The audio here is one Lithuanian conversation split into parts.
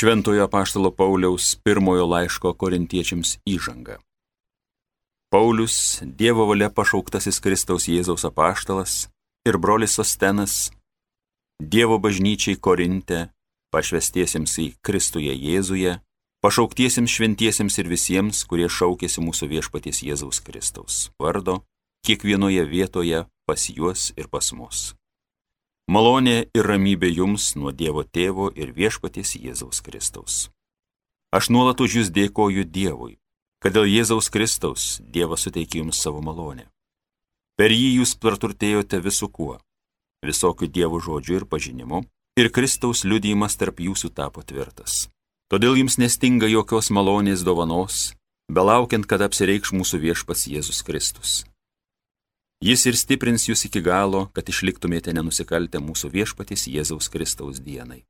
Šventojo apaštalo Pauliaus pirmojo laiško korintiečiams įžanga. Paulius, Dievo valia pašauktasis Kristaus Jėzaus apaštalas ir brolis Sostenas, Dievo bažnyčiai Korinte, pašvestiesiems į Kristuje Jėzuje, pašauktiesiems šventiesiems ir visiems, kurie šaukėsi mūsų viešpaties Jėzaus Kristaus vardo, kiekvienoje vietoje pas juos ir pas mus. Malonė ir ramybė jums nuo Dievo tėvo ir viešpaties Jėzaus Kristaus. Aš nuolat už jūs dėkoju Dievui, kad dėl Jėzaus Kristaus Dievas suteikė jums savo malonę. Per jį jūs praturtėjote visų kuo - visokių Dievo žodžių ir pažinimu, ir Kristaus liudijimas tarp jūsų tapo tvirtas. Todėl jums nestinga jokios malonės dovanos, belaukiant, kad apsireikš mūsų viešpats Jėzus Kristus. Jis ir stiprins jūs iki galo, kad išliktumėte nenusikaltę mūsų viešpatys Jėzaus Kristaus dienai.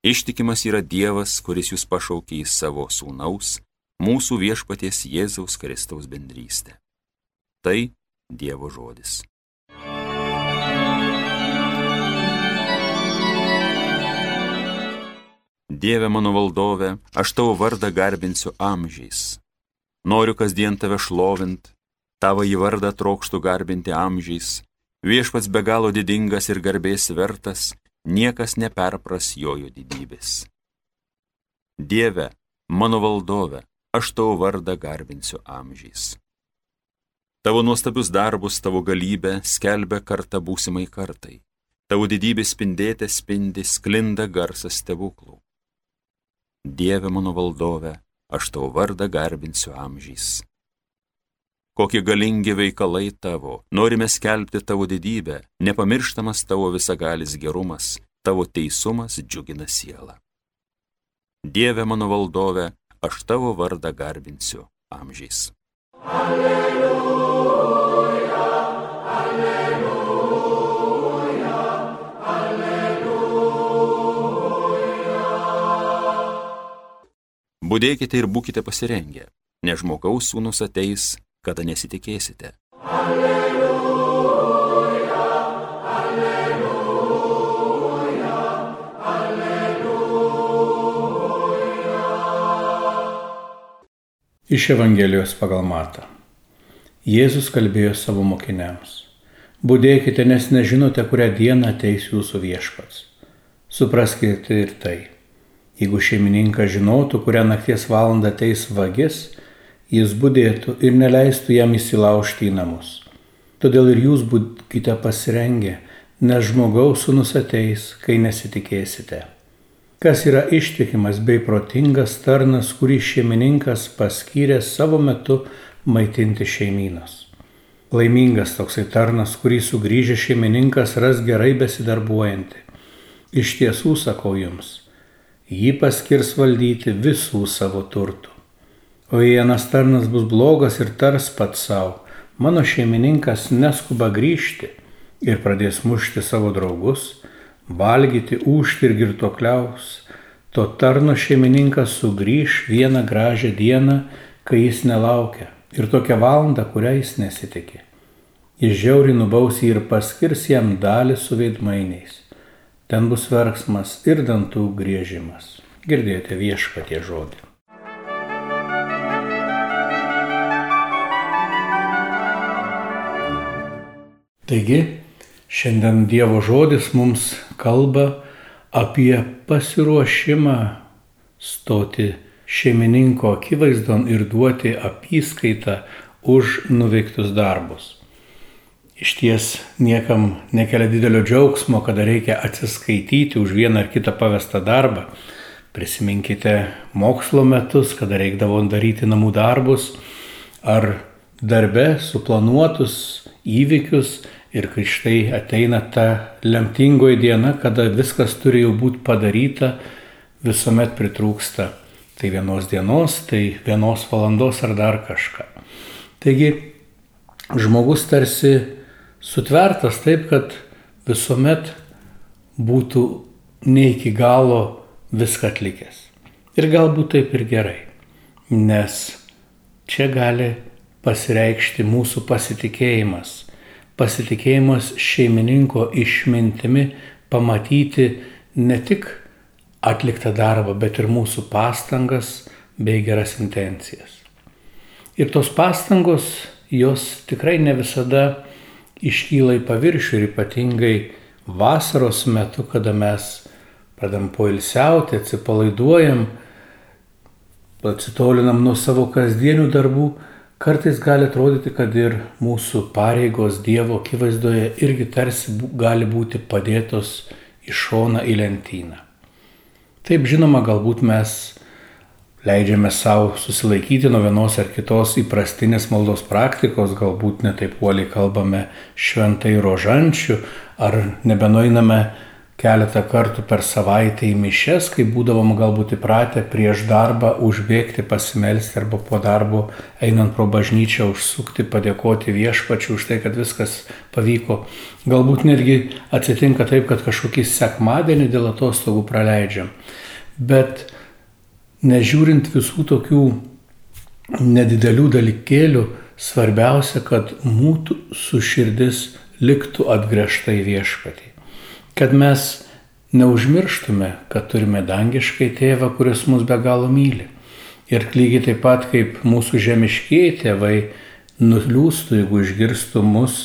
Ištikimas yra Dievas, kuris jūs pašaukė į savo sūnaus, mūsų viešpaties Jėzaus Kristaus bendrystę. Tai Dievo žodis. Dieve mano valdove, aš tavo vardą garbinsiu amžiais. Noriu kasdien tave šlovint, Tavo į vardą trokštų garbinti amžiais, viešpats be galo didingas ir garbės vertas, niekas neperpras jojo didybės. Dieve, mano valdove, aš tavo vardą garbinsiu amžiais. Tavo nuostabius darbus, tavo galybę skelbia kartą būsimai kartai. Tavo didybė spindėte spindi, sklinda garsas stebuklų. Dieve mano valdove, aš tavo vardą garbinsiu amžiais kokie galingi veikalai tavo, norime skelbti tavo didybę, nepamirštamas tavo visagalis gerumas, tavo teisumas džiugina sielą. Dieve mano valdove, aš tavo vardą garbinsiu amžiais. Alleluja, alleluja, alleluja. Būdėkite ir būkite pasirengę, nes žmogaus sūnus ateis kada nesitikėsite. Alleluja, alleluja, alleluja. Iš Evangelijos pagal Matą. Jėzus kalbėjo savo mokiniams. Būdėkite, nes nežinote, kurią dieną ateis jūsų viešpats. Supraskite ir tai. Jeigu šeimininkas žinotų, kurią nakties valandą ateis vagis, jis būdėtų ir neleistų jam įsilaužti į namus. Todėl ir jūs būkite pasirengę, nes žmogaus sunus ateis, kai nesitikėsite. Kas yra ištikimas bei protingas tarnas, kurį šeimininkas paskyrė savo metu maitinti šeimynos. Laimingas toksai tarnas, kurį sugrįžę šeimininkas ras gerai besidarbuojantį. Iš tiesų sakau jums, jį paskirs valdyti visų savo turtų. O jei vienas tarnas bus blogas ir tars pats savo, mano šeimininkas neskuba grįžti ir pradės mušti savo draugus, valgyti, užti ir girtokliaus, to tarno šeimininkas sugrįž vieną gražią dieną, kai jis nelaukia ir tokią valandą, kurią jis nesitikė. Jis žiauriai nubaus jį ir paskirs jam dalį su veidmainiais. Ten bus verksmas ir dantų griežimas. Girdėjote viešpatie žodį. Taigi, šiandien Dievo žodis mums kalba apie pasiruošimą stoti šeimininko akivaizdon ir duoti apyskaitą už nuveiktus darbus. Iš ties niekam nekelia didelio džiaugsmo, kada reikia atsiskaityti už vieną ar kitą pavestą darbą. Prisiminkite mokslo metus, kada reikdavo daryti namų darbus ar darbe suplanuotus įvykius Ir kai štai ateina ta lemtingoji diena, kada viskas turi jau būti padaryta, visuomet pritrūksta tai vienos dienos, tai vienos valandos ar dar kažką. Taigi žmogus tarsi sutvertas taip, kad visuomet būtų ne iki galo viską atlikęs. Ir galbūt taip ir gerai, nes čia gali pasireikšti mūsų pasitikėjimas pasitikėjimas šeimininko išmintimi pamatyti ne tik atliktą darbą, bet ir mūsų pastangas bei geras intencijas. Ir tos pastangos, jos tikrai ne visada iškyla į paviršių ir ypatingai vasaros metu, kada mes pradam poilsiauti, atsipalaiduojam, atsitolinam nuo savo kasdienių darbų, kartais gali atrodyti, kad ir mūsų pareigos Dievo akivaizdoje irgi tarsi gali būti padėtos į šoną į lentyną. Taip žinoma, galbūt mes leidžiame savo susilaikyti nuo vienos ar kitos įprastinės maldos praktikos, galbūt netaip uoliai kalbame šventai rožančių, ar nebenuiname keletą kartų per savaitę į mišes, kai būdavom galbūt įpratę prieš darbą užbėgti, pasimelsti arba po darbo einant pro bažnyčią užsukti, padėkoti viešpačiu už tai, kad viskas pavyko. Galbūt netgi atsitinka taip, kad kažkokį sekmadienį dėl atostogų praleidžiam. Bet nežiūrint visų tokių nedidelių dalykėlių, svarbiausia, kad mūsų suširdis liktų atgręžta į viešpatį. Kad mes neužmirštume, kad turime dangiškai tėvą, kuris mus be galo myli. Ir lygiai taip pat kaip mūsų žemiškiai tėvai nuliūstų, jeigu išgirstų mus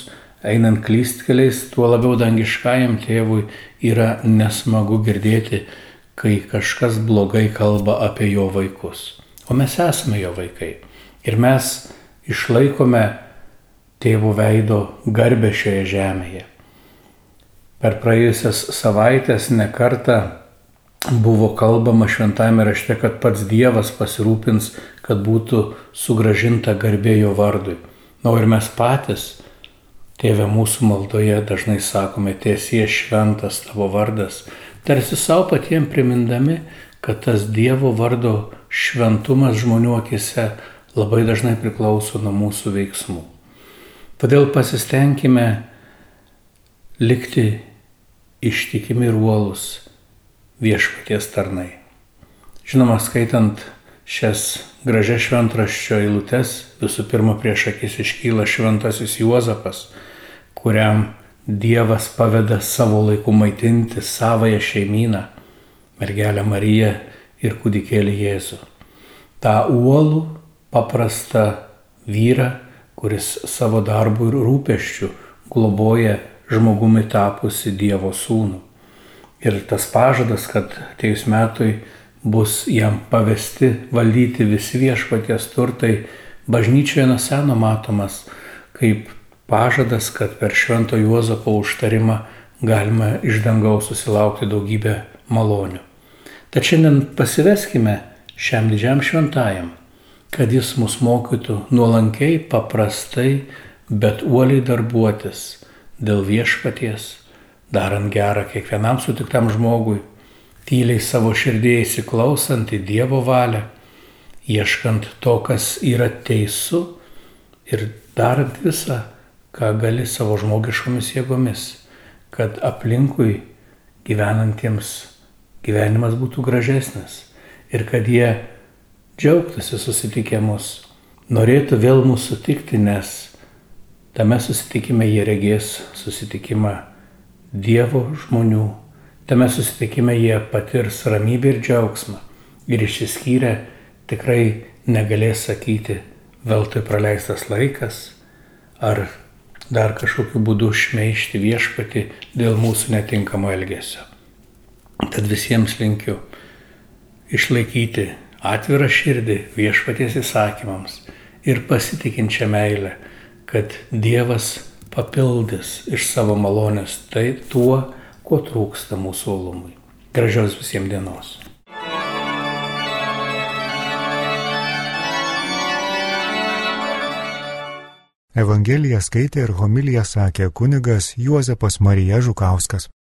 einant klystkeliais, tuo labiau dangiškajam tėvui yra nesmagu girdėti kai kažkas blogai kalba apie jo vaikus. O mes esame jo vaikai. Ir mes išlaikome tėvo veido garbę šioje žemėje. Per praėjusias savaitės nekarta buvo kalbama šventame rašte, kad pats Dievas pasirūpins, kad būtų sugražinta garbė jo vardui. Na ir mes patys, tėve mūsų maldoje dažnai sakome, tiesie šventas tavo vardas, tarsi savo patiems primindami, kad tas Dievo vardo šventumas žmonių akise labai dažnai priklauso nuo mūsų veiksmų. Todėl pasistengime likti ištikimi ir uolus viešpaties tarnai. Žinoma, skaitant šias gražias šventraščio eilutes, visų pirma prieš akis iškyla šventasis Juozapas, kuriam Dievas paveda savo laiku maitinti savoją šeimyną, mergelę Mariją ir kūdikėlį Jėzų. Ta uolų paprasta vyra, kuris savo darbų ir rūpeščių globoja žmogumi tapusi Dievo sūnų. Ir tas pažadas, kad atėjus metui bus jam pavesti valdyti visi viešpaties turtai, bažnyčioje nuo seno matomas kaip pažadas, kad per Švento Juozapo užtarimą galima iš dangaus susilaukti daugybę malonių. Tad šiandien pasiveskime šiam didžiam šventajam, kad jis mus mokytų nuolankiai, paprastai, bet uoliai darbuotis dėl viešpaties, darant gerą kiekvienam sutiktam žmogui, tyliai savo širdėje įsiklausant į Dievo valią, ieškant to, kas yra teisų ir darant visą, ką gali savo žmogiškomis jėgomis, kad aplinkui gyvenantiems gyvenimas būtų gražesnis ir kad jie džiaugtųsi susitikę mus, norėtų vėl mūsų sutikti, nes tame susitikime jie regės susitikimą Dievo žmonių, tame susitikime jie patirs ramybę ir džiaugsmą. Ir išsiskyrę tikrai negalės sakyti, veltui praleistas laikas. Ar dar kažkokiu būdu šmeišti viešpati dėl mūsų netinkamo elgesio. Tad visiems linkiu išlaikyti atvirą širdį viešpaties įsakymams ir pasitikinčią meilę, kad Dievas papildys iš savo malonės tai tuo, ko trūksta mūsų olumui. Gražios visiems dienos. Evangeliją skaitė ir homiliją sakė kunigas Juozapas Marija Žukauskas.